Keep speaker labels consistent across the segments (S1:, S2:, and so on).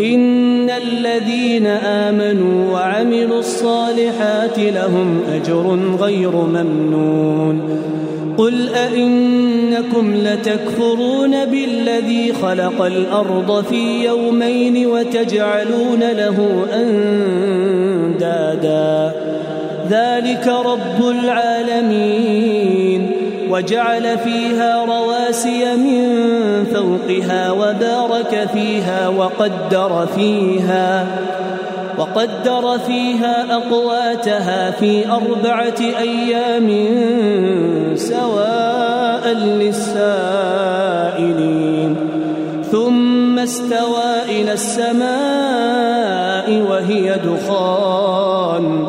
S1: إن الذين آمنوا وعملوا الصالحات لهم أجر غير ممنون. قل أئنكم لتكفرون بالذي خلق الأرض في يومين وتجعلون له أندادا. ذلك رب العالمين. وجعل فيها رواسي من فوقها وبارك فيها وقدر فيها وقدر فيها أقواتها في أربعة أيام سواء للسائلين. ثم استوى إلى السماء وهي دخان.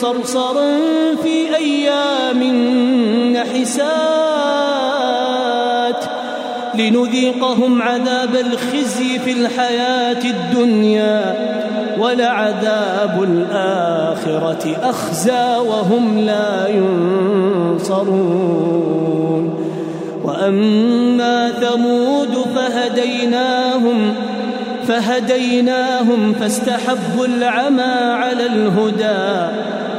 S1: صرصرا في أيام نحسات لنذيقهم عذاب الخزي في الحياة الدنيا ولعذاب الآخرة أخزى وهم لا ينصرون. وأما ثمود فهديناهم فهديناهم فاستحبوا العمى على الهدى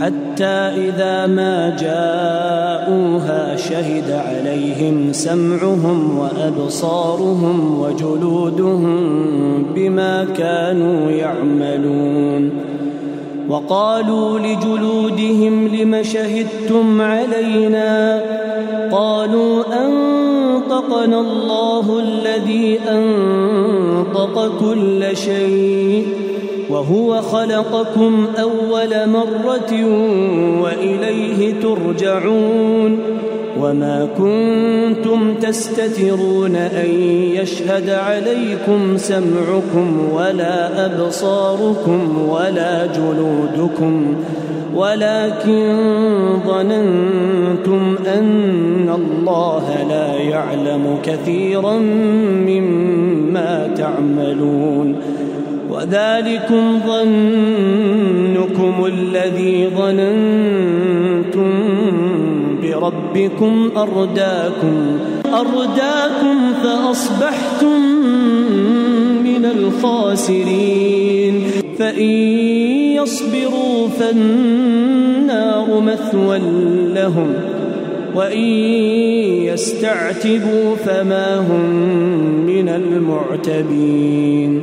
S1: حتى إذا ما جاءوا شهد عليهم سمعهم وأبصارهم وجلودهم بما كانوا يعملون. وقالوا لجلودهم لم شهدتم علينا؟ قالوا أنطقنا الله الذي أنطق كل شيء. وهو خلقكم أول مرة وإليه ترجعون وما كنتم تستترون أن يشهد عليكم سمعكم ولا أبصاركم ولا جلودكم ولكن ظننتم أن الله لا يعلم كثيرا مما تعملون وذلكم ظنكم الذي ظننتم بربكم أرداكم أرداكم فأصبحتم من الخاسرين. فإن يصبروا فالنار مثوى لهم وإن يستعتبوا فما هم من المعتبين.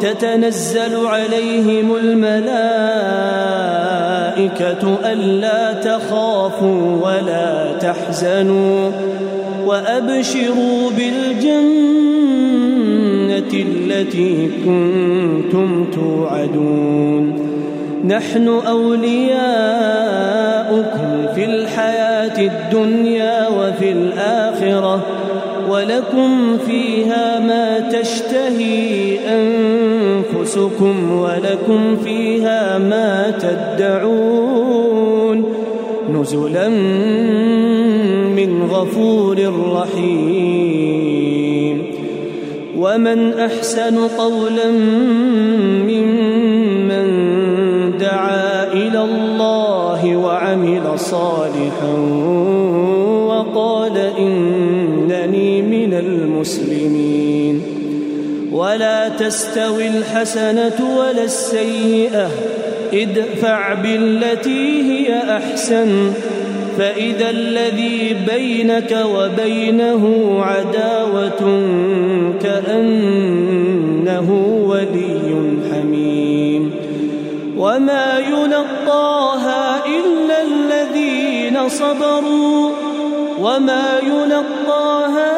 S1: تتنزل عليهم الملائكة ألا تخافوا ولا تحزنوا وأبشروا بالجنة التي كنتم توعدون نحن أولياؤكم في الحياة الدنيا وفي الآخرة ولكم فيها ما تشتهي أنفسكم ولكم فيها ما تدعون نزلا من غفور رحيم. ومن أحسن قولا ممن دعا إلى الله وعمل صالحا ولا تستوي الحسنة ولا السيئة. ادفع بالتي هي أحسن. فإذا الذي بينك وبينه عداوة كأنه ولي حميم. وما يلقاها إلا الذين صبروا. وما يلقاها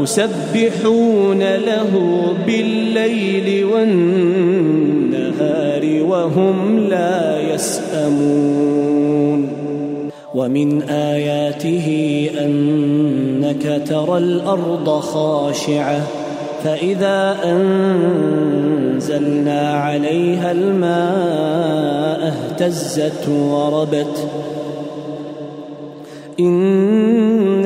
S1: يسبحون له بالليل والنهار وهم لا يسأمون. ومن آياته أنك ترى الأرض خاشعة فإذا أنزلنا عليها الماء اهتزت وربت. إن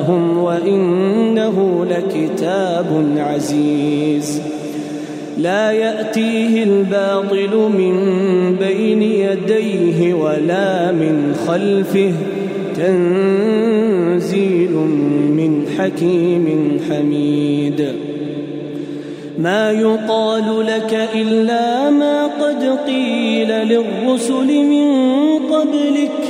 S1: جاءهم وإنه لكتاب عزيز. لا يأتيه الباطل من بين يديه ولا من خلفه. تنزيل من حكيم حميد. ما يقال لك إلا ما قد قيل للرسل من قبلك.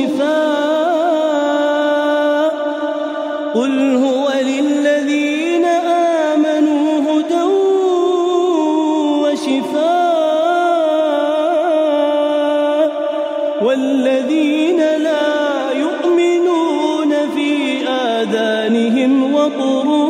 S1: وشفاء قل هو للذين آمنوا هدى وشفاء والذين لا يؤمنون في آذانهم وقر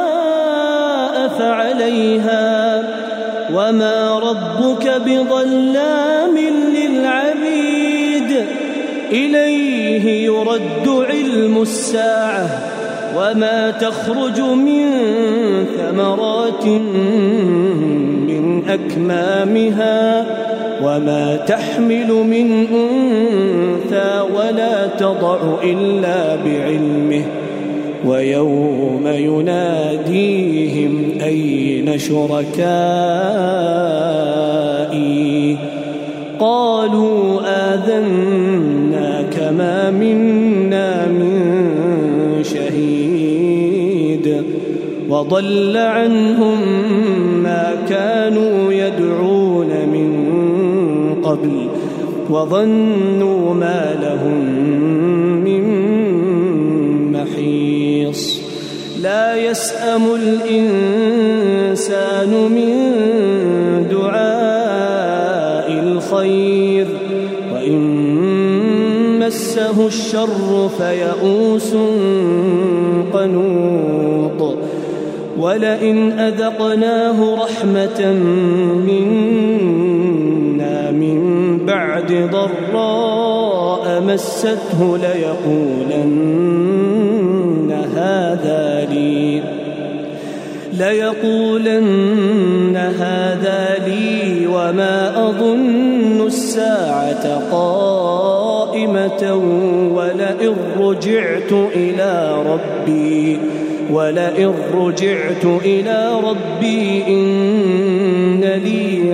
S1: فعليها وما ربك بظلام للعبيد إليه يرد علم الساعة وما تخرج من ثمرات من أكمامها وما تحمل من أنثى ولا تضع إلا بعلمه ويوم يناديهم أين شركائي؟ قالوا آذنا كما منا من شهيد. وضل عنهم ما كانوا يدعون من قبل وظنوا ما لهم من محيص. لا يسأم الإنسان من دعاء الخير وإن مسه الشر فيئوس قنوط. ولئن أذقناه رحمة منا من بعد ضراء مسته ليقولن هذا لي ليقولن هذا لي وما أظن الساعة قائمة ولئن رجعت إلى ربي ولئن رجعت إلى ربي إن لي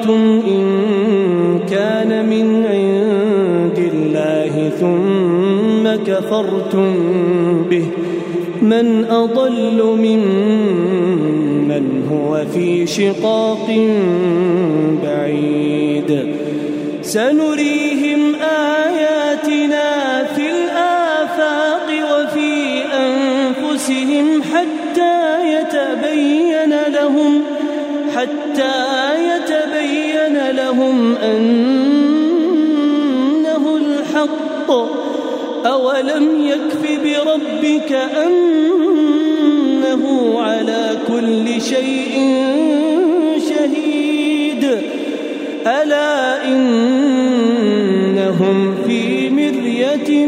S1: ارايتم ان كان من عند الله ثم كفرتم به من اضل ممن هو في شقاق بعيد سنريهم اياتنا في الافاق وفي انفسهم حتى يتبين لهم حتى يتبين أنه الحق أولم يكف بربك أنه على كل شيء شهيد ألا إنهم في مرية